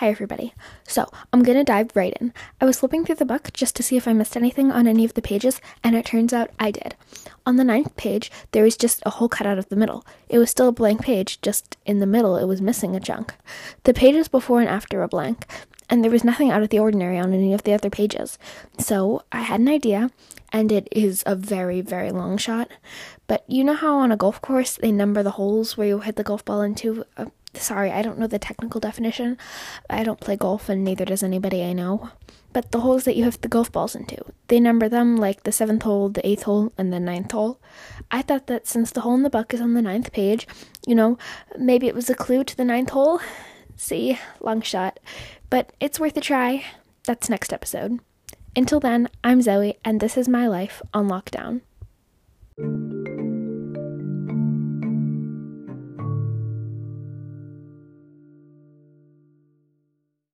Hi, everybody. So, I'm gonna dive right in. I was flipping through the book just to see if I missed anything on any of the pages, and it turns out I did. On the ninth page, there was just a hole cut out of the middle. It was still a blank page, just in the middle, it was missing a chunk. The pages before and after were blank, and there was nothing out of the ordinary on any of the other pages. So, I had an idea, and it is a very, very long shot. But you know how on a golf course they number the holes where you hit the golf ball into? Uh, sorry, I don't know the technical definition. I don't play golf, and neither does anybody I know. But the holes that you hit the golf balls into, they number them like the seventh hole, the eighth hole, and the ninth hole. I thought that since the hole in the buck is on the ninth page, you know, maybe it was a clue to the ninth hole. See, long shot. But it's worth a try. That's next episode. Until then, I'm Zoe, and this is my life on lockdown.